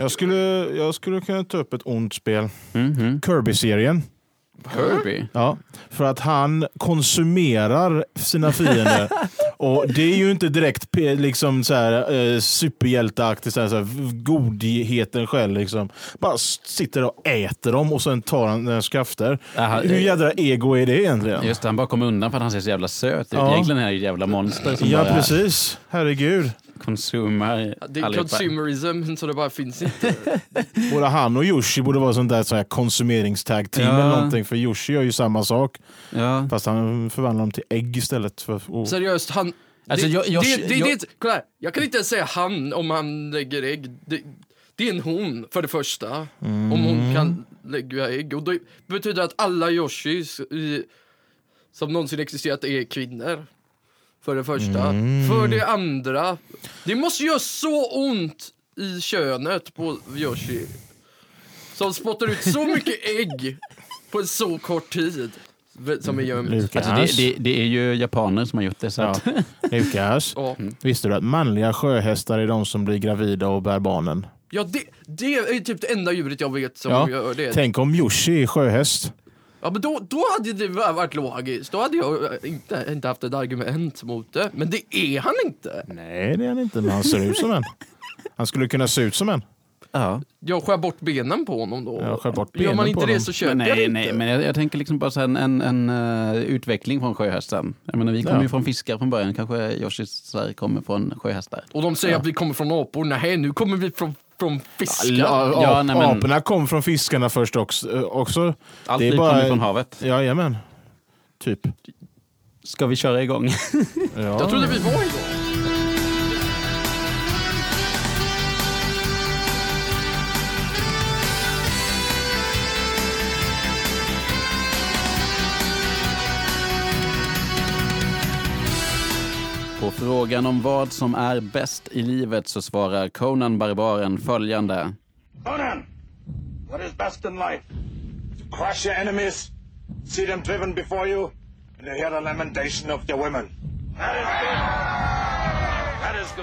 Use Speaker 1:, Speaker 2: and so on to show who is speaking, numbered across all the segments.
Speaker 1: Jag skulle, jag skulle kunna ta upp ett ont spel.
Speaker 2: Mhm.
Speaker 1: Kirby-serien.
Speaker 2: Kirby?
Speaker 1: Ja, för att han konsumerar sina fiender. och Det är ju inte direkt liksom så här, eh, superhjälteaktigt, så här, så här, godheten själv. Liksom. Bara sitter och äter dem och sen tar han deras krafter.
Speaker 2: Aha,
Speaker 1: Hur
Speaker 2: eh,
Speaker 1: jädra ego är det egentligen?
Speaker 2: Just det, han bara kommer undan för att han ser så jävla söt ut.
Speaker 1: Ja.
Speaker 2: Egentligen är han ju jävla monster
Speaker 1: Ja, precis. Herregud.
Speaker 2: Konsumar
Speaker 3: Det är
Speaker 2: allihopa.
Speaker 3: consumerism så det bara finns inte.
Speaker 1: Både han och Yoshi borde vara sånt där, så här konsumeringstag-team
Speaker 2: Ja.
Speaker 1: eller någonting. För Yoshi gör ju samma sak.
Speaker 2: Ja.
Speaker 1: Fast han förvandlar dem till ägg istället. För, oh.
Speaker 3: Seriöst, han...
Speaker 2: Alltså,
Speaker 3: det,
Speaker 2: jag- jag-
Speaker 3: det, det,
Speaker 2: jag-
Speaker 3: det, kolla här, jag kan inte ens säga han om han lägger ägg. Det, det är en hon för det första. Om hon kan lägga ägg. Och det betyder att alla Yoshis i, som någonsin existerat är kvinnor. För det första. För det andra, det måste göra så ont i könet på Yoshi. Som spottar ut så mycket ägg på en så kort tid. Som är gömt.
Speaker 1: Lukas.
Speaker 2: Alltså, det, det, det är ju japaner som har gjort det. Så
Speaker 1: Ja. Lukas,
Speaker 3: Ja.
Speaker 1: visste du att manliga sjöhästar är de som blir gravida och bär barnen?
Speaker 3: Ja, det, det är typ det enda djuret jag vet som
Speaker 1: Ja.
Speaker 3: gör det.
Speaker 1: Tänk om Yoshi är sjöhäst.
Speaker 3: Ja, men då, då hade det varit logiskt. Då hade jag eh, inte, inte haft ett argument mot det. Men det är han inte.
Speaker 1: Nej, det är han inte, men han ser ut som en. Han skulle kunna se ut som en.
Speaker 2: ja.
Speaker 3: Jag skär bort benen på honom då.
Speaker 1: Ja, skär bort
Speaker 3: Gör man
Speaker 1: benen
Speaker 3: inte
Speaker 1: på
Speaker 3: det så köper
Speaker 2: Men
Speaker 3: jag det
Speaker 2: nej,
Speaker 3: inte.
Speaker 2: nej, men jag, jag tänker liksom bara så en, en, en eh, utveckling från sjöhästen. Jag menar, vi kommer
Speaker 1: Ja.
Speaker 2: ju från fiskar från början. Kanske Sverige kommer från sjöhästar.
Speaker 3: Och de säger att vi kommer från apor. Nej, nu kommer vi från, från fiskar.
Speaker 1: Ja,
Speaker 2: Ja,
Speaker 1: ap-
Speaker 2: nej, men-
Speaker 1: Aporna kom från fiskarna först också. eh, också.
Speaker 2: Allt liv
Speaker 1: bara-
Speaker 2: kommer från havet.
Speaker 1: Jajamän. Typ.
Speaker 2: Ska vi köra igång?
Speaker 1: Ja.
Speaker 3: Jag trodde vi var igång.
Speaker 2: Frågan om vad som är bäst i livet så svarar Conan Barbaren följande.
Speaker 4: Conan, what is best in life? To crush your enemies, see them driven before you, and to hear the lamentation of your women.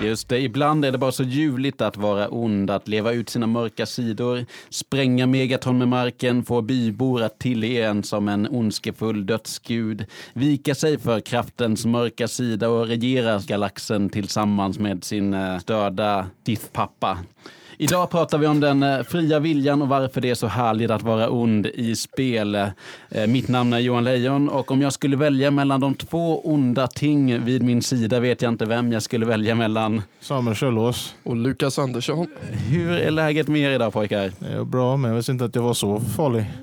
Speaker 2: Just det, ibland är det bara så ljuvligt att vara ond, att leva ut sina mörka sidor, spränga megaton med marken, få bybor att tillge en som en ondskefull dödsgud, vika sig för kraftens mörka sida och regera galaxen tillsammans med sin eh, döda störda Sith-pappa. Idag pratar vi om den eh, fria viljan och varför det är så härligt att vara ond i spel. Eh, Mitt namn är Johan Lejon och om jag skulle välja mellan de två onda ting vid min sida vet jag inte vem jag skulle välja mellan.
Speaker 1: Samuel Kjöllås.
Speaker 3: Och Lukas Andersson.
Speaker 2: Hur är läget med er idag pojkar?
Speaker 1: Det är bra, men jag visste inte att jag var så farlig.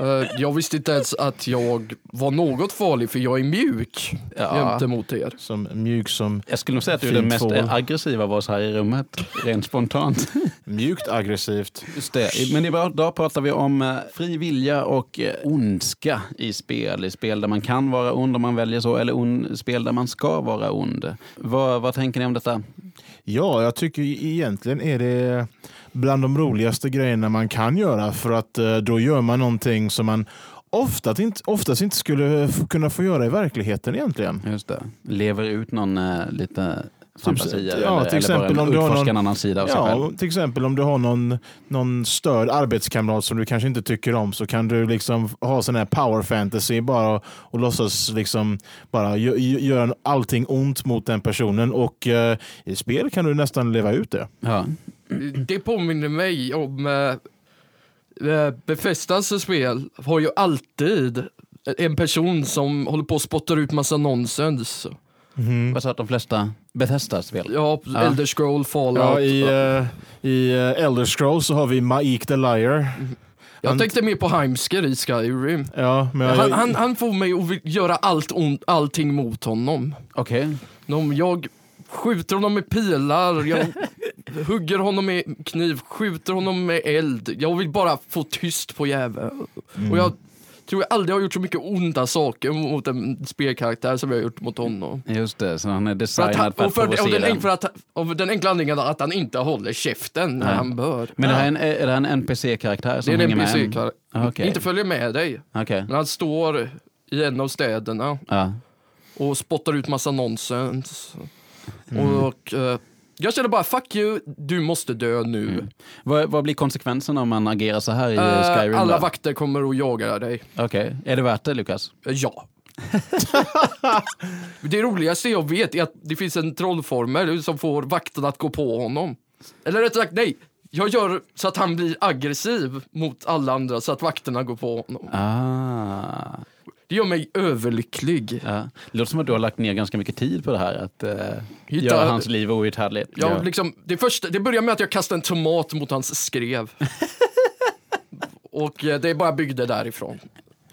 Speaker 3: Eh, jag visste inte ens att jag var något farlig för jag är mjuk
Speaker 2: Ja.
Speaker 3: gentemot er.
Speaker 1: Som mjuk som
Speaker 2: Jag skulle nog säga att du är den mest
Speaker 1: tvål.
Speaker 2: eh, aggressiva av oss här i rummet, rent spontant.
Speaker 1: mjukt aggressivt.
Speaker 2: Just det. Men idag pratar vi om eh, fri vilja och eh, ondska i spel. I spel där man kan vara ond om man väljer så, eller on, spel där man ska vara ond. Vad, vad tänker ni om detta?
Speaker 1: Ja, jag tycker egentligen är det bland de roligaste grejerna man kan göra för att eh, då gör man någonting som man oftast inte, oftast inte skulle kunna få göra i verkligheten egentligen.
Speaker 2: Just det. Lever ut någon eh, lite fantasi
Speaker 1: ja,
Speaker 2: eller,
Speaker 1: till exempel
Speaker 2: eller bara
Speaker 1: om du har någon-
Speaker 2: en annan sida av sig
Speaker 1: Ja,
Speaker 2: själv.
Speaker 1: till exempel om du har någon, någon störd arbetskamrat som du kanske inte tycker om så kan du liksom ha sån här power fantasy bara och, och låtsas liksom bara gö- gö- göra allting ont mot den personen och eh, i spel kan du nästan leva ut det.
Speaker 2: Ja.
Speaker 3: Det påminner mig om uh, uh, Befestas spel har ju alltid en person som håller på och spottar ut massa nonsens.
Speaker 2: Vad sa att de flesta Bethesda-spel?
Speaker 3: Ja,
Speaker 2: Ja.
Speaker 3: Elder Scroll, Fallout.
Speaker 1: Ja, I, eh, i eh, Elder Scrolls så har vi Maik the Liar.
Speaker 3: jag
Speaker 1: han-
Speaker 3: tänkte mer på Heimsker i Skyrim.
Speaker 1: Ja, men jag,
Speaker 3: Han, han, han får mig att göra allt ont, allting mot honom.
Speaker 2: Okej.
Speaker 3: Om jag skjuter honom med pilar, jag hugger honom med kniv, skjuter honom med eld. Jag vill bara få tyst på jäveln. Och jag tror jag aldrig har gjort så mycket onda saker mot en spelkaraktär som jag har gjort mot honom.
Speaker 2: Just det, så han är
Speaker 3: För att
Speaker 2: designad
Speaker 3: han,
Speaker 2: för att
Speaker 3: och för, den,
Speaker 2: provocera.
Speaker 3: enk- för att, av den enkla anledningen att han inte håller käften när
Speaker 2: Nej.
Speaker 3: han bör.
Speaker 2: Men det här är, en, är det en NPC-karaktär
Speaker 3: Det
Speaker 2: som
Speaker 3: är en
Speaker 2: hänger med?
Speaker 3: NPC-karaktär.
Speaker 2: Ah, okej.
Speaker 3: Inte följer med dig.
Speaker 2: Okej.
Speaker 3: Men han står i en av städerna
Speaker 2: Ja.
Speaker 3: och spottar ut massa nonsens.
Speaker 2: Mm.
Speaker 3: Och eh, jag känner bara fuck you, du måste dö nu.
Speaker 2: Vad, vad blir konsekvensen om man agerar så här i
Speaker 3: Eh,
Speaker 2: Skyrim?
Speaker 3: alla
Speaker 2: då?
Speaker 3: vakter kommer att jaga dig.
Speaker 2: Okej, är det värt det Lukas?
Speaker 3: Eh, Ja. det roligaste jag vet är att det finns en trollformel som får vakterna att gå på honom. Eller rättare sagt, nej. Jag gör så att han blir aggressiv mot alla andra så att vakterna går på honom.
Speaker 2: Ah.
Speaker 3: Det gör mig överlycklig.
Speaker 2: Ja. Det låter som att du har lagt ner ganska mycket tid på det här, att uh,
Speaker 3: Hitta-
Speaker 2: göra hans liv outhärdligt.
Speaker 3: Jag, liksom, det, första, det börjar med att jag kastar en tomat mot hans skrev. Och eh, det bara byggde därifrån.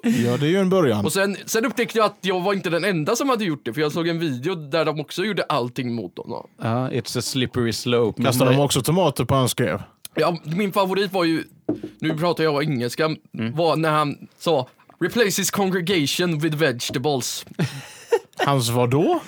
Speaker 1: Ja, det är ju en början.
Speaker 3: Och sen, sen upptäckte jag att jag var inte den enda som hade gjort det, för jag såg en video där de också gjorde allting mot honom.
Speaker 2: Ja, it's a slippery slope.
Speaker 1: Kastar de också tomater på hans skrev?
Speaker 3: Ja, min favorit var ju, nu pratar jag engelska, var när han sa Replace his congregation with vegetables.
Speaker 1: Hans vad då?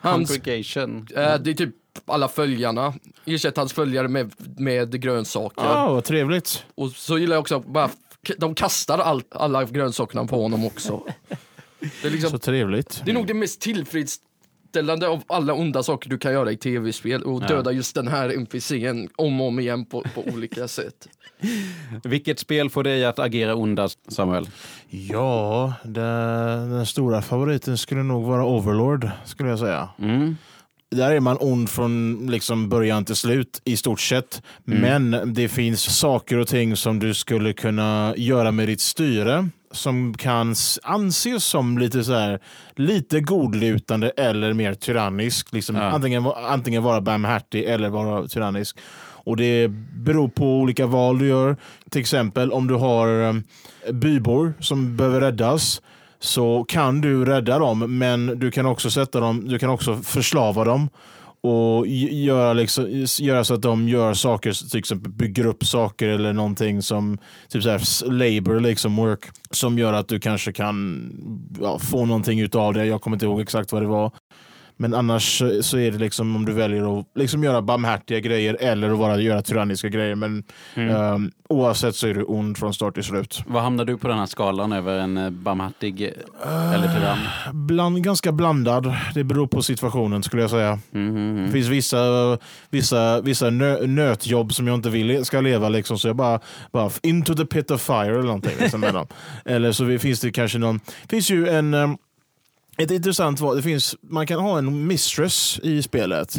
Speaker 3: Hans,
Speaker 2: Congregation.
Speaker 3: eh, det är typ alla följarna. Ersätt hans följare med, med grönsaker.
Speaker 1: Ja, vad trevligt.
Speaker 3: Och så gillar jag också att bara, de kastar all, alla grönsakerna på honom också. Det är, liksom,
Speaker 1: Så trevligt.
Speaker 3: det är nog det mest tillfredsställande av alla onda saker du kan göra i tv-spel och döda just den här NPCn om och om igen på, på olika sätt.
Speaker 2: Vilket spel får dig att agera ondast, Samuel?
Speaker 1: Ja, den, den stora favoriten skulle nog vara Overlord, skulle jag säga.
Speaker 2: Mm.
Speaker 1: Där är man ond från liksom början till slut i stort sett. Men det finns saker och ting som du skulle kunna göra med ditt styre som kan anses som lite så här lite godlutande eller mer tyrannisk. Liksom
Speaker 2: Ja.
Speaker 1: antingen, antingen vara barmhärtig eller vara tyrannisk. Och det beror på olika val du gör. Till exempel om du har eh, bybor som behöver räddas så kan du rädda dem, men du kan också sätta dem, du kan också förslava dem och göra, liksom, göra så att de gör saker, typ till exempel bygger upp saker eller någonting som typ så här, labor, liksom work, som gör att du kanske kan ja, få någonting utav det. Jag kommer inte ihåg exakt vad det var. Men annars så- så är det liksom om du väljer att liksom göra barmhärtiga grejer eller att bara göra tyranniska grejer. Men ehm, oavsett så är du ond från start till slut.
Speaker 2: Vad hamnar du på den här skalan över en eh, barmhärtig eh, eller tyrann?
Speaker 1: Bland, ganska blandad. Det beror på situationen skulle jag säga.
Speaker 2: Mhm.
Speaker 1: Det finns vissa, vissa, vissa nö, nötjobb som jag inte vill ska leva, liksom, så jag bara, bara into the pit of fire eller någonting. Liksom. Eller så finns det kanske någon, finns ju en ehm, ett intressant val, det finns, man kan ha en mistress i spelet.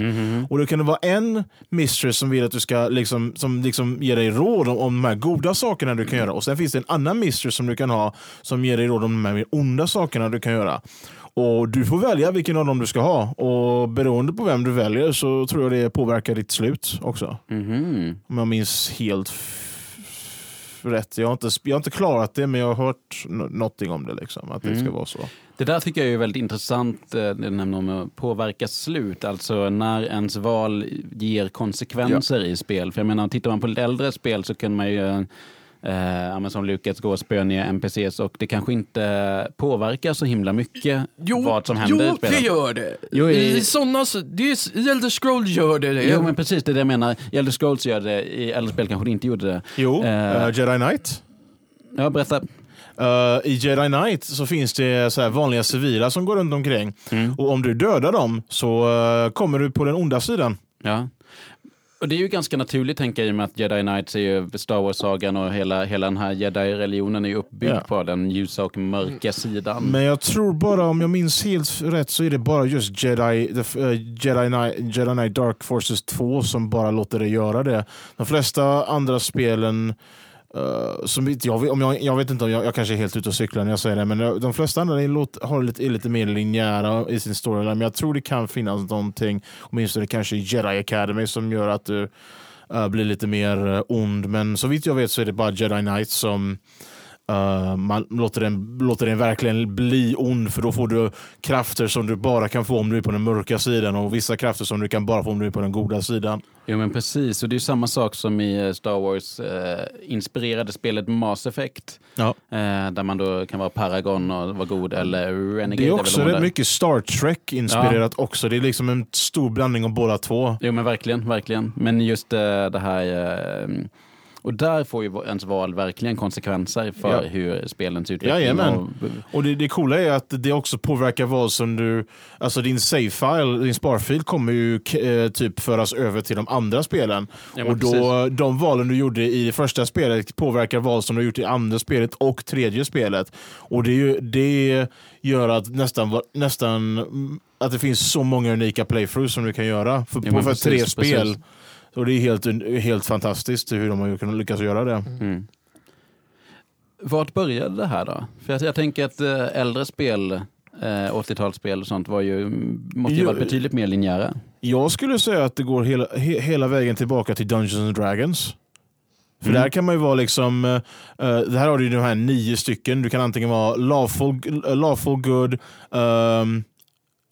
Speaker 1: Och då kan det vara en mistress som vill att du ska liksom, som liksom ger dig råd om, om de här goda sakerna du kan göra. Och sen finns det en annan mistress som du kan ha som ger dig råd om de här mer onda sakerna du kan göra. Och Du får välja vilken av dem du ska ha. Och Beroende på vem du väljer så tror jag det påverkar ditt slut också.
Speaker 2: Mhm.
Speaker 1: Om jag minns helt rätt. Jag har, inte, jag har inte klarat det men jag har hört någonting om det. Liksom, att det ska vara så.
Speaker 2: Det där tycker jag är väldigt intressant, eh, det du nämner om att påverka slut, alltså när ens val ger konsekvenser i spel. För jag menar, tittar man på lite äldre spel så kan man ju eh, ja, som Lukas gå och spöa NPCs och det kanske inte påverkar så himla mycket vad som händer
Speaker 3: jo
Speaker 2: i spelet.
Speaker 3: det gör det.
Speaker 2: Jo, i-
Speaker 3: I sådana, det är, i Elder Scroll gör det det.
Speaker 2: Jo men precis, det är det jag menar. I Elder Scrolls gör det, i äldre spel kanske det inte gjorde det.
Speaker 1: Jo,
Speaker 2: Eh.
Speaker 1: eh, Jedi Knight.
Speaker 2: Ja, berätta.
Speaker 1: Eh, I Jedi Knight så finns det så här vanliga civila som går runt omkring. Och om du dödar dem så eh, kommer du på den onda sidan.
Speaker 2: Ja. Och det är ju ganska naturligt tänker jag i och med att Jedi Knights är ju Star Wars-sagan och hela, hela den här Jedi-religionen är ju uppbyggd
Speaker 1: Ja.
Speaker 2: på den ljusa och mörka sidan.
Speaker 1: Men jag tror bara, om jag minns helt rätt, så är det bara just Jedi, the, eh, Jedi, Knight, Jedi Knight Dark Forces 2 som bara låter dig göra det. De flesta andra spelen Eh, som jag, om jag, jag vet inte om jag, jag kanske är helt ute och cyklar när jag säger det, men de flesta andra är, låt, har lite, är lite mer linjära i sin storyline. Men jag tror det kan finnas någonting, åtminstone kanske Jedi Academy, som gör att du uh, blir lite mer eh, ond. Men så vitt jag vet så är det bara Jedi Knights som Uh, man låter den, låter den verkligen bli ond för då får du krafter som du bara kan få om du är på den mörka sidan och vissa krafter som du kan bara få om du är på den goda sidan.
Speaker 2: Jo men precis, och det är samma sak som i eh, Star Wars-inspirerade spelet Mass Effect.
Speaker 1: Ja.
Speaker 2: Eh, där man då kan vara Paragon och vara god, eller Renegade.
Speaker 1: Det är också rätt mycket Star Trek inspirerat också. Det är liksom en stor blandning av båda två.
Speaker 2: Jo men verkligen, verkligen. Men just eh, det här... Och där får ju ens val verkligen konsekvenser för
Speaker 1: Ja.
Speaker 2: hur spelens utveckling
Speaker 1: Jajamän.
Speaker 2: och
Speaker 1: Och det, det coola är att det också påverkar vad som du... Alltså din save-file, din sparfil kommer ju eh, typ föras över till de andra spelen.
Speaker 2: Ja, men
Speaker 1: och då, de valen du gjorde i första spelet påverkar val som du har gjort i andra spelet och tredje spelet. Och det, ju, det gör att nästan, nästan mm, att det finns så många unika playthroughs som du kan göra för,
Speaker 2: Ja,
Speaker 1: på för
Speaker 2: precis,
Speaker 1: tre
Speaker 2: precis.
Speaker 1: Och det är helt, helt fantastiskt hur de har kunnat lyckas göra det.
Speaker 2: Mm. Vart började det här då? För jag, jag tänker att eh, äldre spel, eh, 80-talsspel och sånt var ju, måste ju
Speaker 1: Jo,
Speaker 2: varit betydligt mer linjära.
Speaker 1: Jag skulle säga att det går hela, he, hela vägen tillbaka till Dungeons and Dragons. För
Speaker 2: Mm.
Speaker 1: där kan man ju vara liksom, uh, det här har du ju de här nio stycken. Du kan antingen vara lawful, lawful good, um,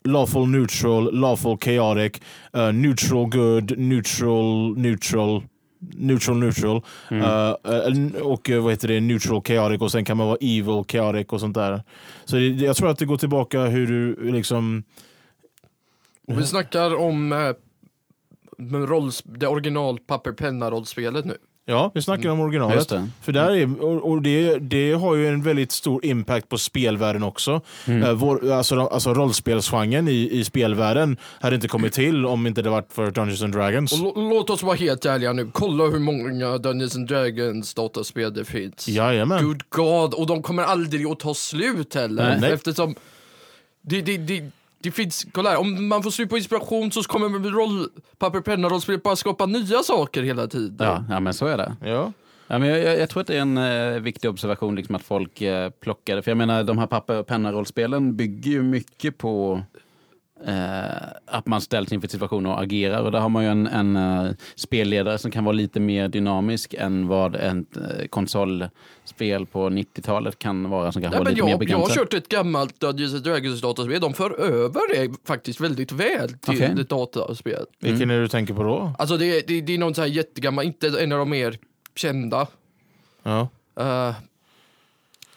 Speaker 1: lawful neutral, lawful chaotic, uh, neutral good, neutral, neutral, neutral, neutral.
Speaker 2: Mm.
Speaker 1: Uh, uh, och uh, vad heter det, neutral chaotic och sen kan man vara evil chaotic och sånt där. Så det, jag tror att det går tillbaka hur du liksom
Speaker 3: Och vi snackar om eh, med rolls, det original papper penna rollspelet nu.
Speaker 1: Ja, vi snackar om
Speaker 2: Ja,
Speaker 1: originalet.
Speaker 2: det.
Speaker 1: För där är, och, och det, det har ju en väldigt stor impact på spelvärlden också.
Speaker 2: Mm.
Speaker 1: Eh, vår, alltså, alltså rollspelsgenren i, i spelvärlden hade inte kommit till om inte det varit för Dungeons and Dragons.
Speaker 3: Låt oss vara helt ärliga nu. Kolla hur många Dungeons and Dragons dataspel det finns.
Speaker 1: Jajamän.
Speaker 3: Good God, och de kommer aldrig att ta slut heller.
Speaker 1: Nej.
Speaker 3: Eftersom det, det, det, det finns, kolla här, om man får slut på inspiration så kommer roll, papper, penna, rollspelet bara skapa nya saker hela tiden.
Speaker 2: Ja, ja, men så är det.
Speaker 1: Ja.
Speaker 2: Ja, men jag, jag, jag tror att det är en eh, viktig observation liksom att folk eh, plockar det. För jag menar, de här papper och penna-rollspelen bygger ju mycket på eh, att man ställs inför situationer och agerar. Och där har man ju en, en eh, spelledare som kan vara lite mer dynamisk än vad ett eh, konsolspel på 90-talet kan vara som kan
Speaker 3: Nej, men
Speaker 2: lite mer
Speaker 3: jag, jag har kört ett gammalt Dungeons and Dragons dataspel. De för över det faktiskt väldigt väl till
Speaker 2: Okej.
Speaker 3: ett dataspel.
Speaker 1: Vilken är det du tänker på då?
Speaker 3: Alltså det, det, det är någon så här jättegammal, inte en av de mer kända.
Speaker 1: Ja.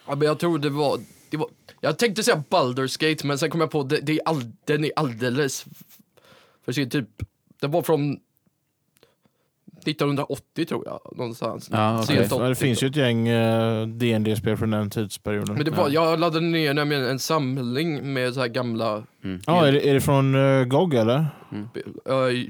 Speaker 3: Ja, men jag tror det var, det var... Jag tänkte säga Baldur's Gate, men sen kom jag på det, det är all, den är alldeles för sin typ... Den var från 1980 tror jag, någonstans.
Speaker 2: Ja.
Speaker 3: Sent
Speaker 1: Ja, det
Speaker 3: 80.
Speaker 1: finns ju ett gäng uh, dd spel från den tidsperioden.
Speaker 3: Men det var, jag laddade ner nämligen en samling med så här gamla...
Speaker 1: Ja, är, det, är det från uh, GOG eller?
Speaker 3: eh,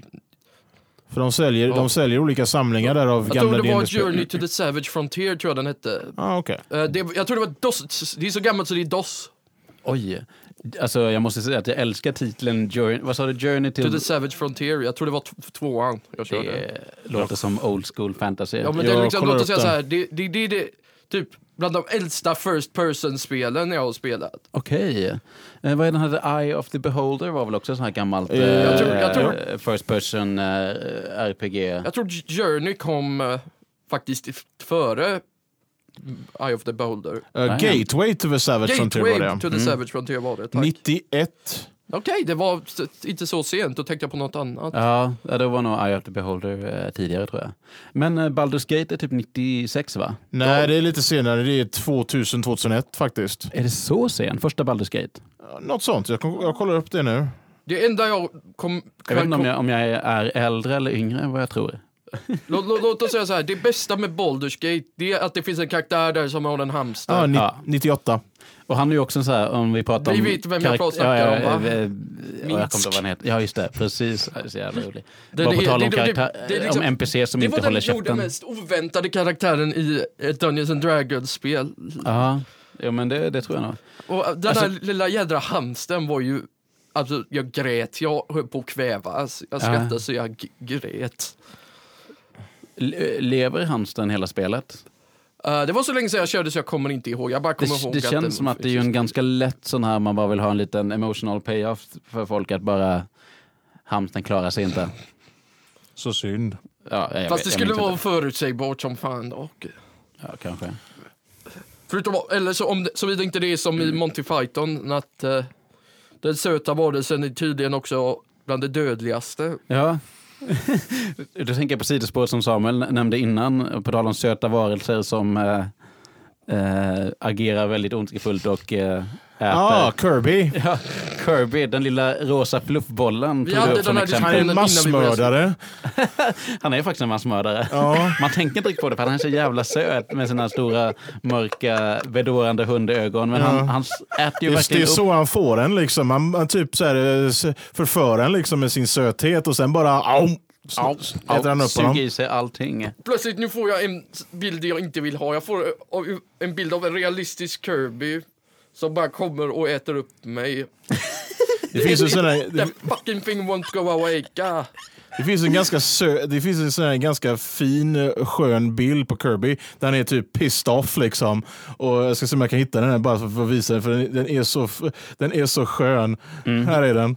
Speaker 1: För de säljer,
Speaker 3: Ja.
Speaker 1: de säljer olika samlingar där av
Speaker 3: jag
Speaker 1: gamla
Speaker 3: tror det var. Journey to the Savage Frontier, tror jag den hette.
Speaker 1: Ah, okej.
Speaker 3: Eh, det, jag tror det var DOS, det är så gammalt så det är DOS.
Speaker 2: Oj. Alltså, jag måste säga att jag älskar titeln Journey, vad sa du? Journey
Speaker 3: To
Speaker 2: till...
Speaker 3: the Savage Frontier, jag tror det var tvåan jag körde.
Speaker 2: Det låter som old school fantasy.
Speaker 3: Ja men det är
Speaker 1: Jag
Speaker 3: liksom, låt oss säga så här, det, det, det, det typ bland de äldsta first person-spelen jag har spelat.
Speaker 2: Okej. Eh, vad är den här The Eye of the Beholder var väl också ett sånt här gammalt
Speaker 1: Eh, jag
Speaker 3: tror- jag tror-
Speaker 2: eh, first person eh, RPG.
Speaker 3: Jag tror Journey kom eh, faktiskt före Eye of the Beholder.
Speaker 1: Uh,
Speaker 2: ja.
Speaker 1: Gateway to the Savage Frontier var
Speaker 3: Gateway
Speaker 1: det.
Speaker 3: to the
Speaker 2: Mm.
Speaker 3: Savage Frontier var det, tack.
Speaker 1: 91.
Speaker 3: Okej, det var inte så sent, då tänkte jag på något annat.
Speaker 2: Ja, ja, det var nog Eye of the Beholder eh, tidigare tror jag. Men eh, Baldur's Gate är typ 96 va?
Speaker 1: Nej, det är lite senare. Det är 2000-2001 faktiskt.
Speaker 2: Är det så sen? Första Baldur's Gate?
Speaker 1: Ja, Något sånt. Jag, jag kollar upp det nu.
Speaker 3: Det enda jag kom...
Speaker 2: Jag vet inte om
Speaker 3: kom
Speaker 2: jag, om jag är äldre eller yngre än vad jag tror.
Speaker 3: Låt, låt, låt oss säga så här, det bästa med Baldur's Gate, det är att det finns en karaktär där som har en hamster.
Speaker 1: Ah, ni,
Speaker 2: Ja.
Speaker 1: 98.
Speaker 2: Och han är ju också så här, om vi pratar
Speaker 3: Vi
Speaker 2: om...
Speaker 3: vet vem jag
Speaker 2: karakt-
Speaker 3: snackar om, va?
Speaker 2: eh, eh, Jag kommer
Speaker 3: Minsk.
Speaker 2: inte ihåg vad han heter. Ja, just det. Precis. Det är så jävla roligt.
Speaker 3: Det-
Speaker 2: Bara på
Speaker 3: det-
Speaker 2: tal om,
Speaker 3: det- det-
Speaker 2: karaktär,
Speaker 3: det är liksom-
Speaker 2: om NPC som
Speaker 3: det
Speaker 2: inte
Speaker 3: var
Speaker 2: håller
Speaker 3: den, nog den
Speaker 2: käften.
Speaker 3: mest oväntade karaktären i ett Dungeons and Dragons-spel.
Speaker 2: Ja, jo, men det, det tror jag nog.
Speaker 3: Och den
Speaker 2: Alltså-
Speaker 3: här lilla jädra hamsten var ju... Alltså, jag grät. Jag höll på att kvävas. Jag
Speaker 2: Ja.
Speaker 3: skrattade så jag g- grät.
Speaker 2: Le- Lever hamstern hela spelet?
Speaker 3: Eh, det var så länge sedan jag körde så jag kommer inte ihåg. Jag bara kommer
Speaker 2: Det,
Speaker 3: ihåg
Speaker 2: det
Speaker 3: att
Speaker 2: känns
Speaker 3: den
Speaker 2: som att det är ju en ganska lätt sån här, man bara vill ha en liten emotional payoff för folk att bara hamstern klarar sig inte.
Speaker 1: Så synd.
Speaker 2: Ja, jag,
Speaker 3: Fast det
Speaker 2: jag
Speaker 3: skulle vara
Speaker 2: inte.
Speaker 3: förutsägbart som fan dock.
Speaker 2: Ja, kanske.
Speaker 3: Förutom, eller så om det, såvida inte det är som i Monty Python, att uh, den söta varelsen är tydligen också bland det dödligaste.
Speaker 2: Ja. Då tänker jag på sidospåret som Samuel nämnde innan, på tal om söta varelser som eh, eh, agerar väldigt ondskefullt och eh, äter.
Speaker 1: Ja, Kirby.
Speaker 2: Ja, Kirby, den lilla rosa fluffbollen,
Speaker 3: Vi hade den här.
Speaker 1: Han är en massmördare.
Speaker 2: Han är faktiskt en massmördare.
Speaker 1: Ja.
Speaker 2: Man tänker inte riktigt på det för han är så jävla söt med sina stora mörka bedårande hundögon. Men han, han äter ju
Speaker 1: Just det är
Speaker 2: verkligen upp.
Speaker 1: så han får en. Liksom. Han, han typ så här, eh, förför en liksom, med sin söthet och sen bara au, s- äter han upp honom.
Speaker 2: i sig allting.
Speaker 3: Plötsligt nu får jag en bild jag inte vill ha. Jag får en bild av en realistisk Kirby som bara kommer och äter upp mig.
Speaker 1: Det finns en sån här,
Speaker 3: That
Speaker 1: det,
Speaker 3: fucking thing won't go away. God.
Speaker 1: det finns en ganska, sö, det finns en sån här ganska fin skön bild på Kirby. Där han är typ pissed off liksom. Och jag ska se om jag kan hitta den här bara för att visa den. För den, är, så, den är så skön. Här är den.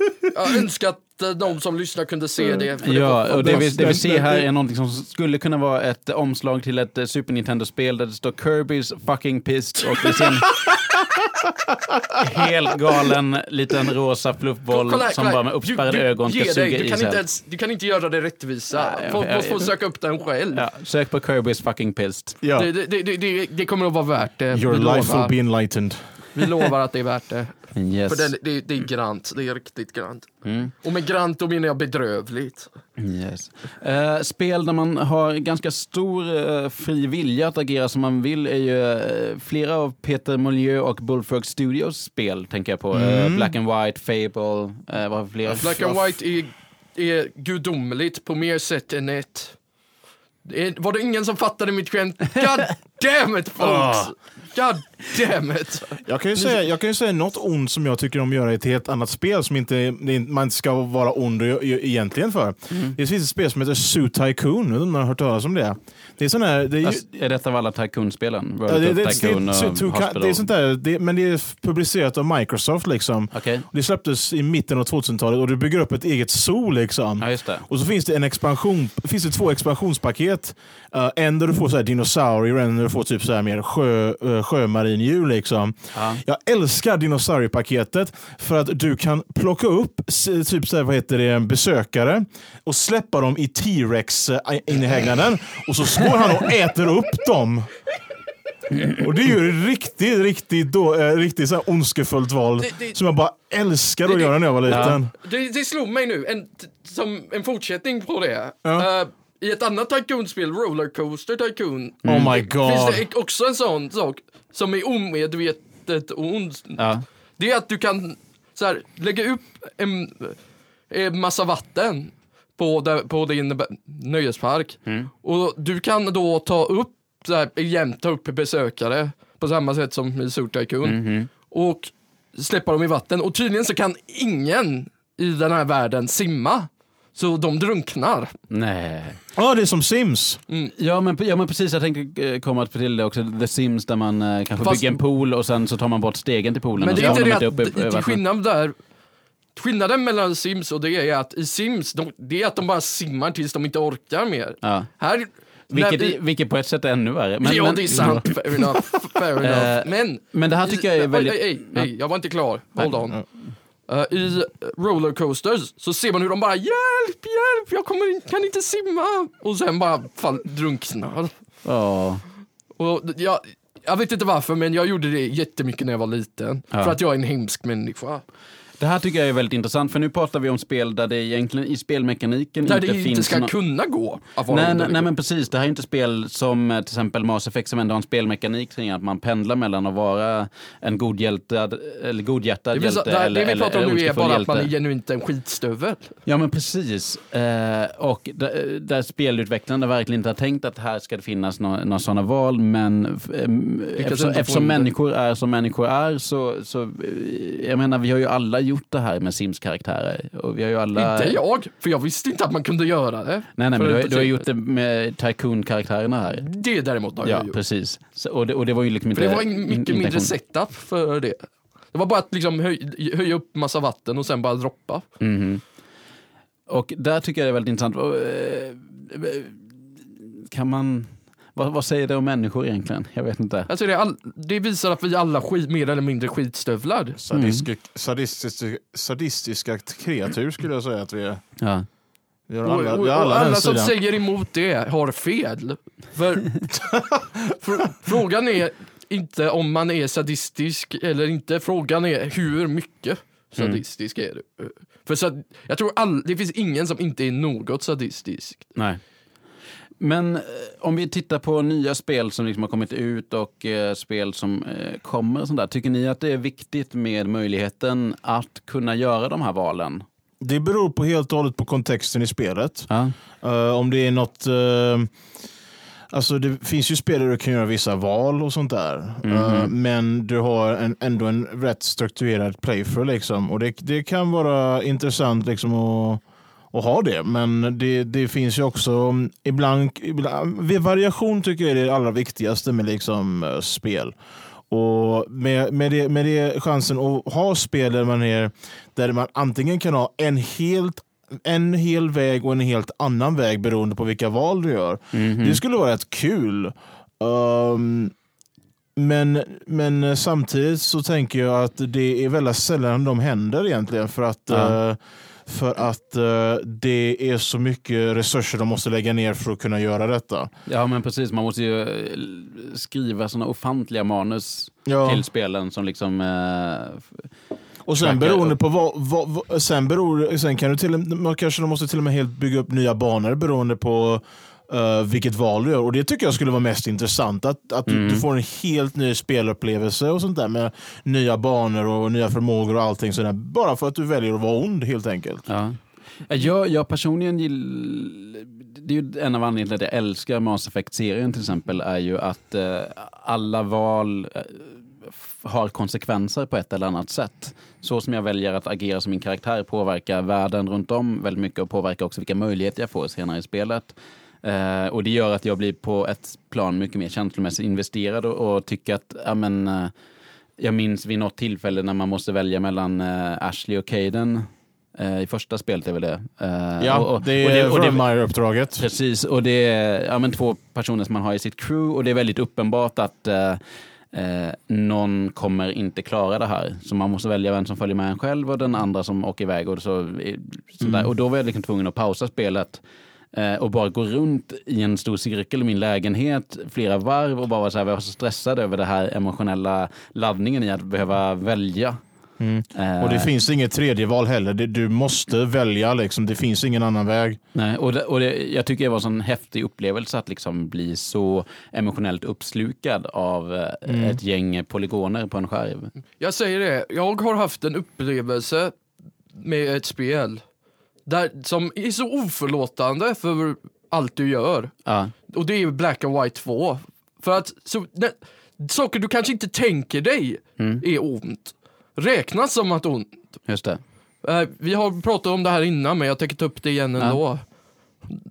Speaker 3: Jag önskar att eh, de som lyssnar kunde se det. för det var
Speaker 2: Ja, och det vi, det vi ser här är någonting som skulle kunna vara ett omslag till ett eh, Super Nintendo-spel där det står Kirby's fucking pissed och vi ser en helt galen liten rosa fluffboll
Speaker 3: Kolla
Speaker 2: som
Speaker 3: kolla
Speaker 2: bara med uppspärrade
Speaker 3: Du- du-
Speaker 2: ögon ska suga
Speaker 3: du
Speaker 2: i
Speaker 3: kan,
Speaker 2: sig.
Speaker 3: inte ens, du kan inte göra det rättvisa.
Speaker 2: Nej,
Speaker 3: Folk
Speaker 2: jag-
Speaker 3: måste få söka upp den själv.
Speaker 2: Ja, sök på Kirby's fucking pissed.
Speaker 1: Ja.
Speaker 3: Det, det, det, det, det kommer att vara värt det.
Speaker 1: Your
Speaker 3: vi,
Speaker 1: life will be enlightened.
Speaker 3: Vi lovar att det är värt det.
Speaker 2: Yes.
Speaker 3: För det, det, det är grant. Det är riktigt grant.
Speaker 2: Mm.
Speaker 3: Och med grant då menar jag bedrövligt.
Speaker 2: Yes. Eh, spel där man har ganska stor eh, fri vilja att agera som man vill är ju eh, flera av Peter Molyneux och Bullfrog Studios spel, tänker jag på. Eh, Black and White, Fable, eh, vad har fler?
Speaker 3: Black and White är, är gudomligt på mer sätt än ett. Var det ingen som fattade mitt skämt? God damn it folks! God damn it!
Speaker 1: Jag kan, ju säga, jag kan ju säga något ont som jag tycker om att göra i ett helt annat spel som inte, man inte ska vara ond egentligen för. Det finns ett spel som heter Zoo Tycoon, jag om har hört talas om det. Det är sån här, det är ju,
Speaker 2: är detta av alla Tycoon-spelen?
Speaker 1: Ja, det, det,
Speaker 2: Tycoon
Speaker 1: det, det, är sånt där, det, men det är publicerat av Microsoft. liksom.
Speaker 2: Okej.
Speaker 1: Det släpptes i mitten av 2000-talet och du bygger upp ett eget zoo. Liksom.
Speaker 2: Ja, just det.
Speaker 1: Och så finns det, en expansion, finns det två expansionspaket. Uh, en där du får så här dinosaurier och en där du får typ så här mer sjö, uh, sjömarinhjul. Liksom.
Speaker 2: Ja.
Speaker 1: Jag älskar dinosauriepaketet för att du kan plocka upp typ så här, vad heter det, besökare och släppa dem i T-rex-inhägnaden och så går han och äter upp dem. Och det är ju riktigt, riktigt, då, eh, riktigt så här ondskefullt val
Speaker 3: Det- det-
Speaker 1: som jag bara älskar att
Speaker 3: det-
Speaker 1: göra när jag var liten.
Speaker 3: Det, det slog mig nu, en, som en fortsättning på det.
Speaker 1: Ja.
Speaker 3: Eh, I ett annat Tycoon-spel, Rollercoaster Tycoon,
Speaker 1: Oh my god.
Speaker 3: finns det också en sån sak som är omedvetet ond.
Speaker 2: Ja.
Speaker 3: Det är att du kan så här, lägga upp en, en massa vatten på, där, på din nöjespark. Och du kan då ta upp, så här, jämt ta upp besökare på samma sätt som i Zoo Tycoon. Och släppa dem i vatten. Och tydligen så kan ingen i den här världen simma. Så de drunknar.
Speaker 2: Nej.
Speaker 1: Ja, det är som Sims.
Speaker 2: Ja men, ja men precis, jag tänkte eh, komma till det också. The Sims där man eh, kanske
Speaker 3: Fast-
Speaker 2: bygger en pool och sen så tar man bort stegen till poolen.
Speaker 3: Men
Speaker 2: och
Speaker 3: det
Speaker 2: så
Speaker 3: är inte
Speaker 2: man
Speaker 3: det att,
Speaker 2: upp
Speaker 3: till
Speaker 2: vattnet.
Speaker 3: skillnad där, skillnaden mellan Sims och det är att i Sims, de, det är att de bara simmar tills de inte orkar mer.
Speaker 2: Ja.
Speaker 3: Här,
Speaker 2: Vilket,
Speaker 3: när vi-
Speaker 2: vilket på ett sätt är ännu värre. Men,
Speaker 3: ja,
Speaker 2: men,
Speaker 3: det är sant. Fair enough. Fair enough.
Speaker 2: Eh,
Speaker 3: Men,
Speaker 2: men det här tycker jag är väldigt...
Speaker 3: Ej, ej, ej, jag var inte klar. Hold on. Eh, I rollercoasters så ser man hur de bara hjälp, hjälp, jag kommer kan inte simma. Och sen bara fall, drunknar.
Speaker 2: Ja.
Speaker 3: Och jag, jag vet inte varför men jag gjorde det jättemycket när jag var liten.
Speaker 2: Ja.
Speaker 3: För att jag är en hemsk människa.
Speaker 2: Det här tycker jag är väldigt intressant, för nu pratar vi om spel där det egentligen i spelmekaniken
Speaker 3: Där
Speaker 2: inte
Speaker 3: det
Speaker 2: finns...
Speaker 3: inte ska
Speaker 2: nå-
Speaker 3: kunna gå
Speaker 2: Nej, nej, men precis, det här är inte spel som eh, till exempel Mass Effect som ändå har en spelmekanik kring att man pendlar mellan att vara en godhjältad, eller godhjärtad
Speaker 3: det,
Speaker 2: hjälte
Speaker 3: det,
Speaker 2: eller,
Speaker 3: det vi
Speaker 2: eller,
Speaker 3: pratar om
Speaker 2: eller
Speaker 3: nu är bara att man är
Speaker 2: hjälte.
Speaker 3: genuint en skitstövel.
Speaker 2: Ja men precis. Eh, och där, där spelutvecklarna verkligen inte har tänkt att här ska det finnas några, några sådana val men em, eftersom, eftersom människor är som människor är så, så eh, jag menar vi har ju alla gjort det här med Sims-karaktärer. Och vi har ju alla...
Speaker 3: Inte jag, för jag visste inte att man kunde göra det.
Speaker 2: Nej, nej men du har, du har gjort det med Tycoon-karaktärerna här.
Speaker 3: Det däremot har
Speaker 2: Ja,
Speaker 3: jag gjort.
Speaker 2: precis. Så, och, det, och det var ju liksom inte...
Speaker 3: För det var en mycket mindre setup för det. Det var bara att liksom höj, höja upp massa vatten och sen bara droppa.
Speaker 2: Mhm. Och där tycker jag det är väldigt intressant. Och, eh, Kan man... Vad, vad säger det om människor egentligen? Jag vet inte.
Speaker 3: Alltså det, all, det visar att vi alla skit, mer eller mindre skitstövlar.
Speaker 1: Sadistiska, sadistiska, sadistiska kreatur skulle jag säga att vi är.
Speaker 2: Ja.
Speaker 1: Vi har
Speaker 3: Och,
Speaker 1: alla,
Speaker 3: och,
Speaker 1: vi alla,
Speaker 3: alla som
Speaker 1: sidan.
Speaker 3: säger emot det har fel. För, för, frågan är inte om man är sadistisk eller inte. Frågan är hur mycket sadistisk är du? För sad, jag tror all, det finns ingen som inte är något sadistisk.
Speaker 2: Nej. Men eh, om vi tittar på nya spel som liksom har kommit ut och eh, spel som eh, kommer. Och sånt där, tycker ni att det är viktigt med möjligheten att kunna göra de här valen?
Speaker 1: Det beror på helt och hållet på kontexten i spelet.
Speaker 2: Ja.
Speaker 1: Eh, om det är något... eh, alltså det finns ju spel där du kan göra vissa val och sånt där. Eh, men du har en, ändå en rätt strukturerad playthrough. Liksom. Och det, det kan vara intressant liksom att, att ha det. Men det, det finns ju också mm, ibland, ibland... Variation tycker jag är det allra viktigaste med liksom, eh, spel. Och med, med, det, med det chansen att ha spel där man, är, där man antingen kan ha en helt en hel väg och en helt annan väg beroende på vilka val du gör. Det skulle vara rätt kul. Um, men, men samtidigt så tänker jag att det är väldigt sällan de händer egentligen för att,
Speaker 2: Ja.
Speaker 1: eh, för att eh, det är så mycket resurser de måste lägga ner för att kunna göra detta.
Speaker 2: ja, men precis. Man måste ju eh, skriva såna ofantliga manus
Speaker 1: Ja.
Speaker 2: till spelen som liksom... Eh,
Speaker 1: Och sen beroende
Speaker 2: upp.
Speaker 1: på vad, vad, vad sen, beror, sen kan du till, man kanske de måste till och med helt bygga upp nya banor beroende på eh, vilket val du gör. Och det tycker jag skulle vara mest intressant. Att, att du, du får en helt ny spelupplevelse och sånt där med nya banor och nya förmågor och allting sådär. Bara för att du väljer att vara ond helt enkelt.
Speaker 2: Ja. Jag, jag personligen gillar... Det är ju en av anledningarna till att jag älskar Mass Effect-serien till exempel, är ju att eh, alla val eh, har konsekvenser på ett eller annat sätt. Så som jag väljer att agera som min karaktär påverkar världen runt om väldigt mycket och påverkar också vilka möjligheter jag får senare i spelet. Eh, och det gör att jag blir på ett plan mycket mer känslomässigt investerad och, och tycker att, ja men, eh, jag minns vid något tillfälle när man måste välja mellan eh, Ashley och Caden Eh, I första spelet är väl det. Eh,
Speaker 1: Ja,
Speaker 2: och, och,
Speaker 1: det är Frontmire-uppdraget.
Speaker 2: Precis, och det är ja, men två personer som man har i sitt crew och det är väldigt uppenbart att eh, eh, någon kommer inte klara det här. Så man måste välja vem som följer med en själv och den andra som åker iväg. Och, så, sådär. och då var jag liksom tvungen att pausa spelet och bara gå runt i en stor cirkel i min lägenhet flera varv och bara vara så här, jag var så stressad över det här emotionella laddningen i att behöva välja. Eh,
Speaker 1: Och det finns inget tredje val heller. Du måste välja. Liksom. Det finns ingen annan väg.
Speaker 2: Nej, och det, och det, jag tycker det var en sån häftig upplevelse att liksom bli så emotionellt uppslukad av eh, ett gäng polygoner på en skärm.
Speaker 3: Jag säger det, jag har haft en upplevelse med ett spel där, som är så oförlåtande för allt du gör.
Speaker 2: Ja,
Speaker 3: Och det är Black and White 2. För att så, ne, saker du kanske inte tänker dig är ont, räknas som att ont.
Speaker 2: just det.
Speaker 3: Eh, vi har pratat om det här innan men jag tänker ta upp det igen ändå.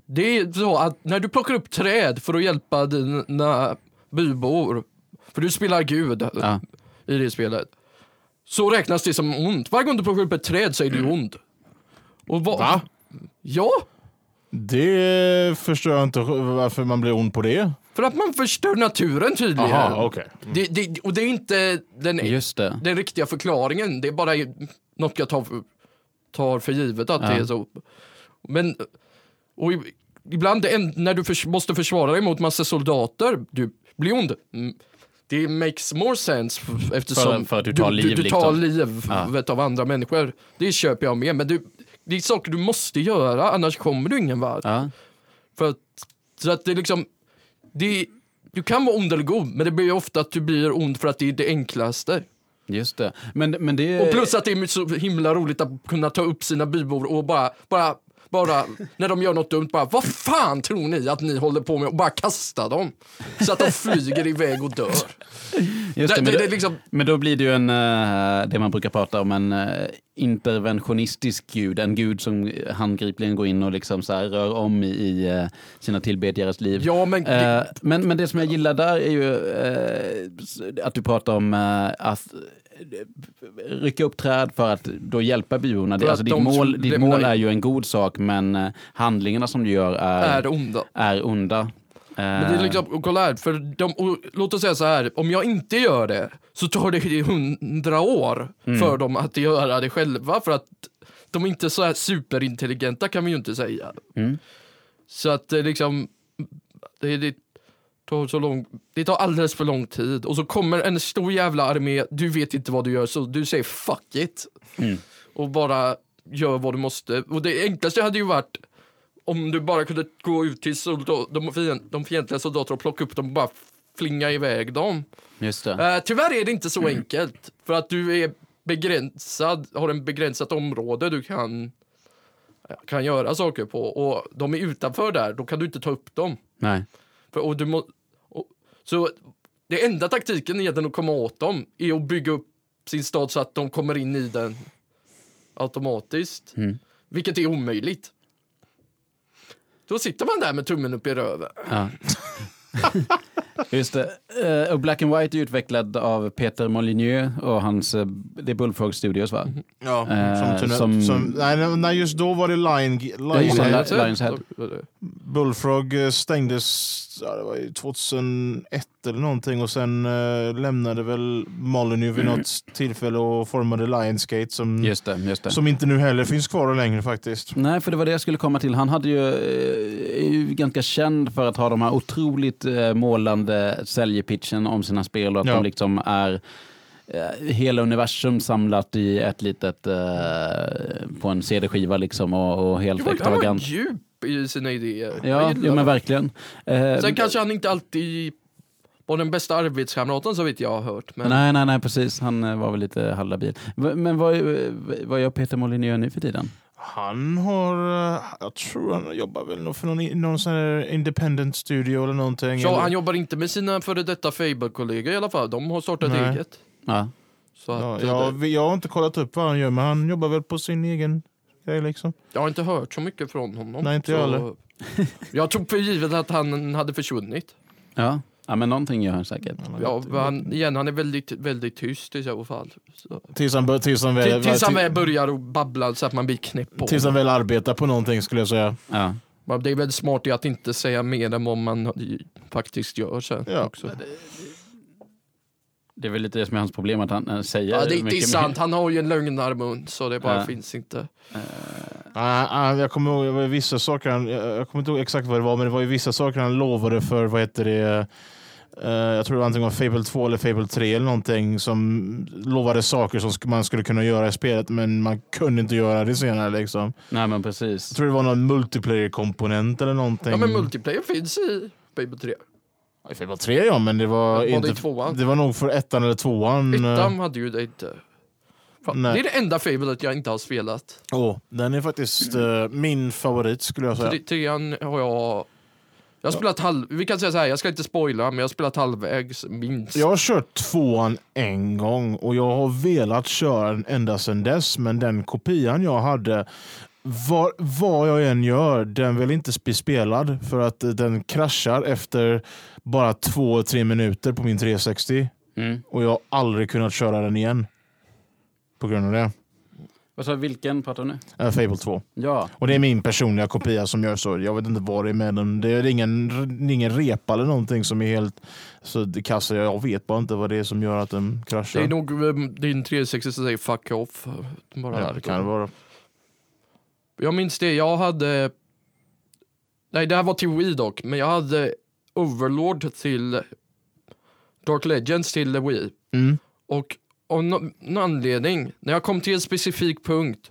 Speaker 3: Det är så att när du plockar upp träd för att hjälpa dina bybor, för du spelar gud
Speaker 2: Ja.
Speaker 3: i det spelet, så räknas det som ont. Varje gång du plockar upp ett träd så är du ond. Och vad-
Speaker 1: Va?
Speaker 3: Ja,
Speaker 1: Det förstår jag inte varför man blir ond på det.
Speaker 3: för att man förstör naturen tydligen.
Speaker 1: Aha, okej.
Speaker 3: det, det, och det är inte den,
Speaker 2: Just det.
Speaker 3: den riktiga förklaringen, det är bara något jag tar för, tar för givet att det är så. Men, och ibland när du förs, måste försvara dig mot massa soldater, du blir ond. Mm. Det makes more sense eftersom
Speaker 2: För- för att du tar liv,
Speaker 3: du, du tar
Speaker 2: liksom.
Speaker 3: livet av andra människor. Det köper jag med, men du, det är saker du måste göra, annars kommer du ingen vart.
Speaker 2: Ja.
Speaker 3: För att, så att det är liksom, det, du kan vara ond eller god, men det blir ofta att du blir ond för att det är det enklaste.
Speaker 2: Just det. Men, men det...
Speaker 3: Och plus att det är så himla roligt att kunna ta upp sina bybor och bara, bara, bara när de gör något dumt, bara vad fan tror ni att ni håller på med? Och bara kasta dem. Så att de flyger iväg och dör.
Speaker 2: Det,
Speaker 3: Det-
Speaker 2: men, då,
Speaker 3: liksom-
Speaker 2: men då blir det ju en, eh, det man brukar prata om, en eh, interventionistisk gud. En gud som handgripligen går in och liksom så rör om i, eh, sina tillbedjares liv.
Speaker 3: Ja, men det-
Speaker 2: men, men det som jag gillar där är ju att du pratar om att rycka upp träd för att då hjälpa byborna. Det- Alltså, ditt,
Speaker 3: de
Speaker 2: mål, ditt mål är ju en god sak men eh, handlingarna som du gör är,
Speaker 3: är onda.
Speaker 2: är onda.
Speaker 3: Men det är liksom, och kolla här, för de, och, låt oss säga så här, om jag inte gör det så tar det hundra år för dem att göra det själva för att de är inte så här superintelligenta kan vi ju inte säga.
Speaker 2: Mm.
Speaker 3: Så att det liksom, det, det, tar så lång, det tar alldeles för lång tid och så kommer en stor jävla armé, du vet inte vad du gör så du säger fuck it.
Speaker 2: Mm.
Speaker 3: Och bara gör vad du måste. Och det enklaste hade ju varit om du bara kunde gå ut till soldat, de, fien- de fientliga soldaterna och plocka upp dem och bara flinga iväg dem.
Speaker 2: Just det.
Speaker 3: Eh, tyvärr är det inte så enkelt. För att du är begränsad, har en begränsat område du kan, kan göra saker på. Och de är utanför där, då kan du inte ta upp dem.
Speaker 2: Nej.
Speaker 3: För, och du må, så det enda taktiken egentligen att komma åt dem är att bygga upp sin stad så att de kommer in i den automatiskt.
Speaker 2: Mm.
Speaker 3: Vilket är omöjligt. Då sitter man där med tummen upp i röven.
Speaker 2: Ja. Just det. Eh, och Black and White är utvecklad av Peter Molyneux och hans, eh, det är Bullfrog Studios va?
Speaker 1: Ja,
Speaker 2: Eh,
Speaker 1: som,
Speaker 2: som-
Speaker 1: som, nej, nej, just då var det Lion,
Speaker 2: Ja.
Speaker 1: Lion
Speaker 2: Li- Lions Head.
Speaker 1: Bullfrog stängdes ja, det var ju 2001 eller någonting och sen lämnade väl Molyneux vid något tillfälle och formade Lionsgate som,
Speaker 2: Just det, just det.
Speaker 1: som inte nu heller finns kvar längre faktiskt.
Speaker 2: Nej, för det var det jag skulle komma till. Han hade ju, är ju ganska känd för att ha de här otroligt eh, målande säljpitchen om sina spel och att
Speaker 1: Ja.
Speaker 2: de liksom är eh, hela universum samlat i ett litet, eh, på en CD-skiva liksom och, och helt
Speaker 3: Han
Speaker 2: extravagant.
Speaker 3: djup i sina idéer.
Speaker 2: Ja, ja, men verkligen. Eh,
Speaker 3: Sen kanske han inte alltid var den bästa arbetskamraten så vitt jag har hört. Men
Speaker 2: Nej, nej, nej, precis. Han var väl lite halvlabil. V- Men vad, vad gör Peter Molyneux nu för tiden?
Speaker 1: Han har, eh, jag tror han jobbar väl nog för någon, någon sån här independent studio eller någonting.
Speaker 3: så
Speaker 1: eller,
Speaker 3: han jobbar inte med sina före detta Fable-kollegor i alla fall. De har startat
Speaker 1: Nej.
Speaker 3: eget.
Speaker 2: Ja.
Speaker 3: Så
Speaker 1: ja,
Speaker 3: att,
Speaker 1: jag,
Speaker 3: det,
Speaker 1: jag har inte kollat upp vad han gör men han jobbar väl på sin egen grej liksom.
Speaker 3: jag har inte hört så mycket från honom.
Speaker 1: Nej, inte
Speaker 3: så,
Speaker 1: jag heller.
Speaker 3: Jag tog för givet att han hade försvunnit.
Speaker 2: Ja. Ja, men någonting gör han säkert.
Speaker 3: Ja, han, igen, han är väldigt, väldigt tyst i så fall. Så.
Speaker 1: Tills han, tills han, väl,
Speaker 3: Till, tills han väl börjar och babbla så att man blir knäpp på
Speaker 1: tills han väl arbetar på någonting skulle jag säga.
Speaker 2: Ja.
Speaker 3: Det är väl smart i att inte säga mer än vad man faktiskt gör sen.
Speaker 1: Ja.
Speaker 3: Också.
Speaker 2: Det är väl lite det som är hans problem, att han eh, säger
Speaker 3: Ja, det, det är
Speaker 2: mycket
Speaker 3: sant, han har ju en lögnarmun så det bara
Speaker 2: Ja.
Speaker 3: finns inte.
Speaker 1: Ah, ah, jag kommer ihåg det var vissa saker han, jag jag kommer inte ihåg exakt vad det var, men det var ju vissa saker han lovade för, vad heter det, eh, jag tror det var antingen Fable 2 eller Fable 3 eller någonting som lovade saker som man skulle kunna göra i spelet men man kunde inte göra det senare. Liksom.
Speaker 2: Nej, men precis.
Speaker 1: Jag tror det var någon multiplayer-komponent eller någonting.
Speaker 3: Ja men multiplayer finns i Fable 3.
Speaker 1: I Fable 3 ja, men det var,
Speaker 3: Var det
Speaker 1: inte,
Speaker 3: i tvåan?
Speaker 1: det var nog för ettan eller tvåan. eh,
Speaker 3: Ettan hade ju det inte. Fan,
Speaker 1: Nej.
Speaker 3: det är det enda Fablet jag inte har spelat.
Speaker 1: Åh, den är faktiskt eh, min favorit skulle jag säga.
Speaker 3: Tre- Trean har jag... Jag har spelat halv... Vi kan säga så här, jag ska inte spoila, men jag har spelat halvvägs minst.
Speaker 1: Jag har kört tvåan en gång och jag har velat köra den ända sedan dess. Men den kopian jag hade, var, vad jag än gör, den vill inte bli spelad. För att eh, den kraschar efter bara två, tre minuter på min 360.
Speaker 2: Mm.
Speaker 1: Och jag har aldrig kunnat köra den igen. På grund av det.
Speaker 2: Vad sa vilken pratar du nu?
Speaker 1: Äh, Fable 2.
Speaker 2: Ja.
Speaker 1: Och det är min personliga kopia som gör så. Jag vet inte vad det är med den. Det är ingen, ingen repa eller någonting som är helt så det kassar. Jag vet bara inte vad det är som gör att den kraschar.
Speaker 3: Det är nog um, din 360 som säger fuck off. Bara
Speaker 1: ja, det kan det vara.
Speaker 3: Jag minns det, jag hade... Nej, det här var till Wii dock, men jag hade Overlord till Dark Legends till Wii.
Speaker 1: Mm.
Speaker 3: Och av nå- någon anledning, när jag kom till en specifik punkt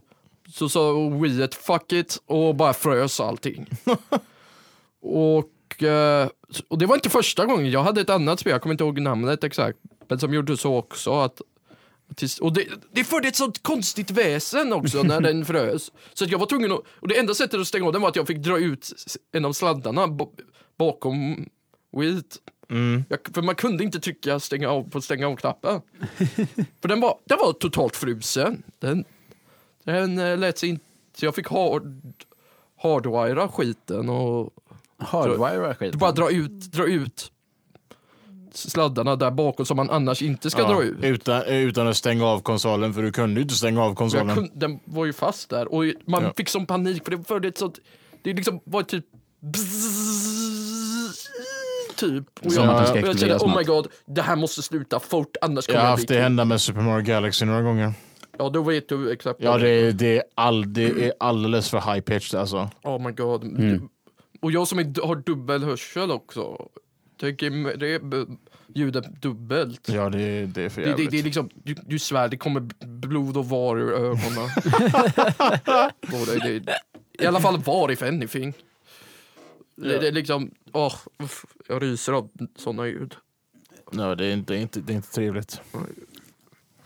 Speaker 3: så sa Wii ett fuck it och bara frös allting. och, eh, och det var inte första gången, jag hade ett annat spel, jag kommer inte ihåg namnet exakt, men som gjorde så också. att och det, det förde ett sånt konstigt väsen också när den frös. Så att jag var tvungen att, och det enda sättet att stänga av den var att jag fick dra ut en av sladdarna ba- bakom Wii.
Speaker 1: Mm.
Speaker 3: Jag, för man kunde inte trycka stänga av på stänga av-knappen. för den var, den var totalt frusen. Den, den eh, lät sig inte... Jag fick hard, hardwira skiten och
Speaker 2: Hardwire skit.
Speaker 3: bara dra ut, dra ut sladdarna där bakom som man annars inte ska
Speaker 1: Ja,
Speaker 3: dra ut.
Speaker 1: utan, utan att stänga av konsolen, för du kunde ju inte stänga av
Speaker 3: Jag
Speaker 1: konsolen.
Speaker 3: kunde, den var ju fast där och man
Speaker 1: Ja.
Speaker 3: fick som panik för det förde ett sånt... Det liksom var typ... typ. Och jag,
Speaker 2: ska
Speaker 3: och jag kände, oh my god, det här måste sluta fort, annars
Speaker 1: Jag
Speaker 3: kommer
Speaker 1: har
Speaker 3: jag
Speaker 1: haft
Speaker 3: bli
Speaker 1: det hända med Super Mario Galaxy några gånger.
Speaker 3: Ja, då vet du exakt.
Speaker 1: Ja, det är, det är, all, det är alldeles för high pitched alltså.
Speaker 3: Oh my god.
Speaker 2: Mm.
Speaker 3: Och jag som är, har dubbel hörsel också. Tänker det är ljudet dubbelt.
Speaker 1: Ja, det, är- det är för
Speaker 3: Det, det,
Speaker 1: jävligt.
Speaker 3: det är liksom, du, du svär, det kommer blod och var ur ögonen. Och det, det, I alla fall var if anything. Det, det är liksom, åh, uff, jag ryser av såna ljud.
Speaker 1: Nej, det, är inte, det, är inte, det är inte trevligt.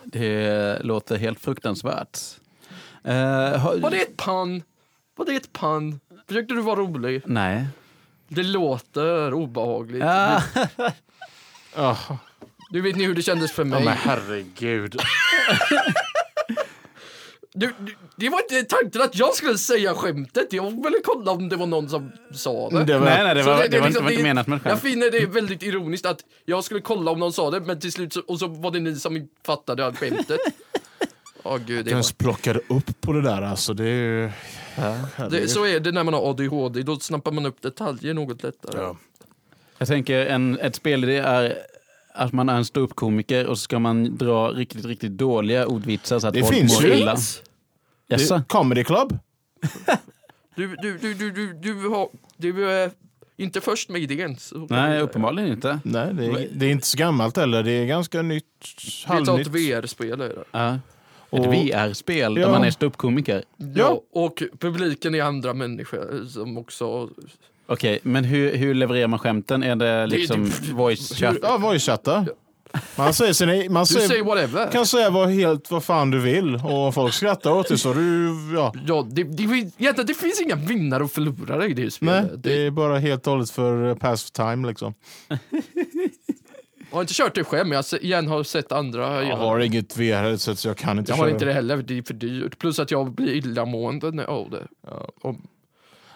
Speaker 2: Det låter helt fruktansvärt. Eh, har-
Speaker 3: Var det ett pann? Var det ett pann? Försökte du vara rolig?
Speaker 2: Nej.
Speaker 3: Det låter obehagligt.
Speaker 2: Ah,
Speaker 1: Oh,
Speaker 3: Du vet ni hur det kändes för
Speaker 1: ja,
Speaker 3: mig.
Speaker 1: men herregud.
Speaker 3: Du, du, det var inte tanken att jag skulle säga skämtet. Jag ville kolla om det var någon som sa det.
Speaker 1: Det var,
Speaker 2: nej, nej, det var, det,
Speaker 3: liksom-
Speaker 2: det var inte menat som ett
Speaker 3: Jag
Speaker 2: skämt.
Speaker 3: finner det väldigt ironiskt att jag skulle kolla om någon sa det, men till slut så, och så var det ni som fattade att skämtet. Åh gud,
Speaker 1: Jag
Speaker 3: det var,
Speaker 1: ens plockade upp på det där alltså. Det är ju...
Speaker 3: det,
Speaker 1: herregud.
Speaker 3: så är det när man har ADHD, då snappar man upp detaljer något lättare.
Speaker 1: Ja.
Speaker 2: Jag tänker en, ett spelidé är att man är en ståuppkomiker och så ska man dra riktigt, riktigt dåliga ordvitsar så att
Speaker 1: Det
Speaker 2: folk
Speaker 1: finns
Speaker 2: mår
Speaker 1: ju.
Speaker 2: illa.
Speaker 1: Det- Comedy Club?
Speaker 3: Du, du, du, du, du, du, har, du är inte först med idén.
Speaker 2: Nej, uppenbarligen inte.
Speaker 1: Nej, det är, det är inte så gammalt heller. Det är ganska nytt.
Speaker 3: Det är ett
Speaker 1: Halvnytt.
Speaker 3: VR-spel. det.
Speaker 2: Ja. Ett VR-spel där
Speaker 1: Ja.
Speaker 2: man är ståuppkomiker.
Speaker 3: Ja, och publiken är andra människor som också...
Speaker 2: Okej, men hur, hur levererar man skämten? Är det liksom
Speaker 3: det-
Speaker 2: voice chat?
Speaker 1: Ja, voice-chatta. Man säger sina, man
Speaker 3: Du
Speaker 1: säger,
Speaker 3: säger whatever.
Speaker 1: kan säga vad, helt vad fan du vill och folk skrattar åt det så du, ja.
Speaker 3: Ja, det, det, det finns inga vinnare och förlorare i det
Speaker 1: Nej,
Speaker 3: spelet.
Speaker 1: det är bara helt och hållet för eh, pass time liksom.
Speaker 3: Jag har inte kört det själv, men jag har igen har sett andra
Speaker 1: Jag
Speaker 3: göra
Speaker 1: har inget VR-headset så jag kan inte
Speaker 3: Jag har
Speaker 1: köra.
Speaker 3: inte det heller, det är för dyrt. Plus att jag blir illamående när- av det. Och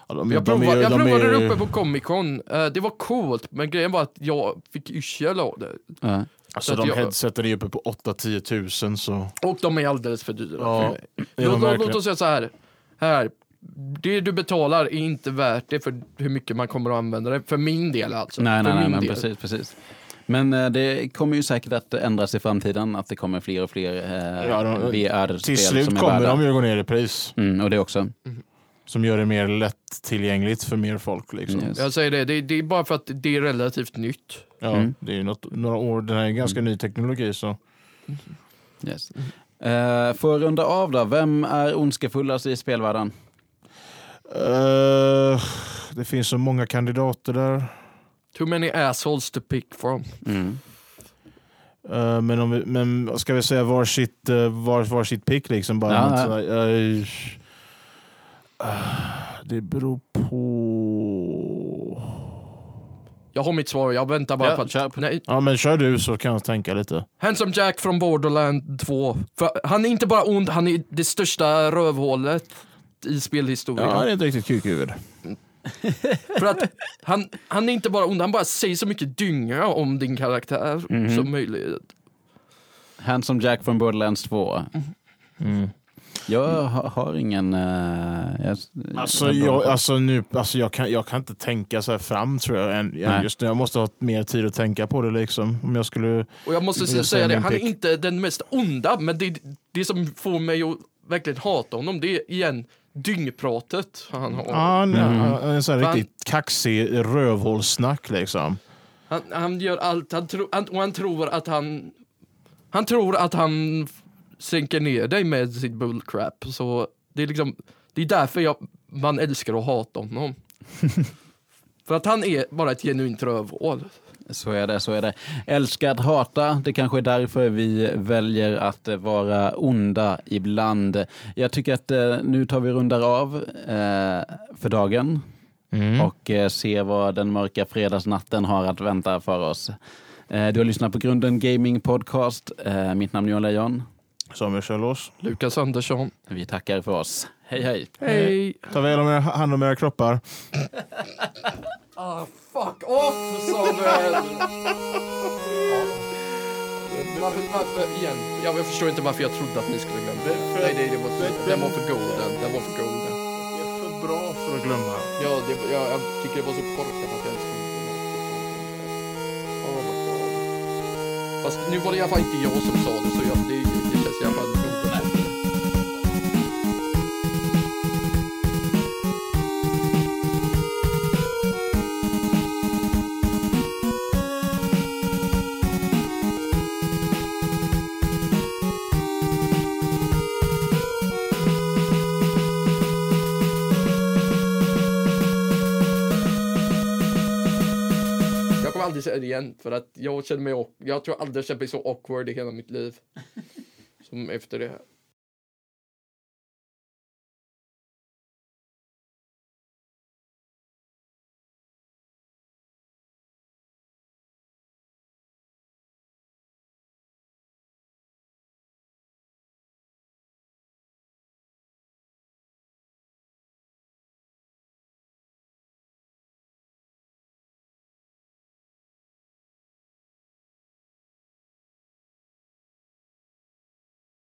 Speaker 1: Ja, de,
Speaker 3: jag
Speaker 1: de är-
Speaker 3: provade, jag
Speaker 1: de
Speaker 3: provade
Speaker 1: är-
Speaker 3: det uppe på Comic Con. Eh, det var coolt, men grejen var att jag fick yrsel av det.
Speaker 2: Ja.
Speaker 1: Alltså
Speaker 3: så
Speaker 1: de
Speaker 3: jag-
Speaker 1: headseten är uppe på 8-10 tusen så.
Speaker 3: Och de är alldeles för dyra
Speaker 1: Ja,
Speaker 3: för mig.
Speaker 1: de
Speaker 3: Låt, låt, oss säga så här. här. Det du betalar är inte värt det för hur mycket man kommer att använda det. För min del alltså.
Speaker 2: Nej,
Speaker 3: för
Speaker 2: nej, nej, men
Speaker 3: del.
Speaker 2: precis, precis. Men eh, det kommer ju säkert att ändras i framtiden, att det kommer fler och fler eh,
Speaker 1: Ja, de-
Speaker 2: VR-spel
Speaker 1: Till slut
Speaker 2: som är
Speaker 1: kommer
Speaker 2: värda.
Speaker 1: de ju gå ner i pris.
Speaker 2: Mm, och det också.
Speaker 1: Som gör det mer lättillgängligt för mer folk. Liksom.
Speaker 2: Yes.
Speaker 3: Jag säger det, det, det är bara för att det är relativt nytt.
Speaker 1: Ja,
Speaker 2: Mm.
Speaker 1: Det är ju något, några år, den här är ganska ny teknologi. Så.
Speaker 2: Yes. Eh, för att runda av då, vem är ondskefullast i spelvärlden?
Speaker 1: Eh, det finns så många kandidater där.
Speaker 3: Too many assholes to pick from.
Speaker 2: Mm.
Speaker 1: Eh, men, om vi, men ska vi säga var sitt, uh, var, var sitt pick liksom? Bara
Speaker 2: Ja,
Speaker 1: sådär, eh, eh, det beror på...
Speaker 3: Jag har mitt svar, jag väntar bara
Speaker 2: Ja,
Speaker 3: på att...
Speaker 2: kör.
Speaker 3: Nej,
Speaker 1: Ja men kör du så kan jag tänka lite.
Speaker 3: Handsome Jack från Borderland 2. För han är inte bara ond, han är det största rövhålet i spelhistorien.
Speaker 1: Ja, han är ett riktigt kukhuvud.
Speaker 3: För att han, han är inte bara ond, han bara säger så mycket dynga om din karaktär
Speaker 1: Mhm.
Speaker 3: som möjligt.
Speaker 2: Handsome Jack från Borderlands 2.
Speaker 1: Mm.
Speaker 2: Jag har, har ingen... eh, jag,
Speaker 1: Alltså,
Speaker 2: jag-
Speaker 1: alltså, nu, alltså jag, kan, jag kan inte tänka så här fram tror jag. Än, än
Speaker 2: Nej.
Speaker 1: just nu. Jag måste ha mer tid att tänka på det. Liksom. Om jag skulle...
Speaker 3: Och jag måste säga
Speaker 1: säger
Speaker 3: det, han är inte den mest onda, men det, det som får mig att verkligen hata honom, det är igen dyngpratet han har.
Speaker 1: Han,
Speaker 2: Mm.
Speaker 1: han är en sån riktigt kaxig rövhålssnack liksom.
Speaker 3: Han, han gör allt, han, tro, han, och han tror att han... Han tror att han sänker ner dig med sitt bullcrap. Så det är liksom, det är därför jag, man älskar att hata honom. För att han är bara ett genuint rövhål.
Speaker 2: Så är det, så är det. Älska att hata, det kanske är därför vi väljer att eh, vara onda ibland. Jag tycker att eh, nu tar vi rundar av eh, för dagen och eh, ser vad den mörka fredagsnatten har att vänta för oss. Eh, du har lyssnat på Grunden Gaming Podcast. Eh, mitt namn är Johan Lejon.
Speaker 1: Samuel Kjellås.
Speaker 3: Lukas Andersson.
Speaker 2: Vi tackar för oss. Hej hej!
Speaker 3: Hej!
Speaker 1: Ta väl om er, hand om era kroppar.
Speaker 3: Ah, fuck off Samuel! Varför, varför, igen, jag, jag förstår inte varför jag trodde att ni skulle glömma det. Nej, nej, det var, den var för golden. Den var för golden.
Speaker 1: Det är för bra för att glömma.
Speaker 3: Ja, det, jag, jag tycker det var så korkat att jag ens trodde något och sånt. Fast nu var det i alla fall inte jag som sa det, så jag, det, det känns i alla fall aldrig säga det igen för att jag känner mig, jag tror aldrig jag känt mig så awkward i hela mitt liv. Som efter det här.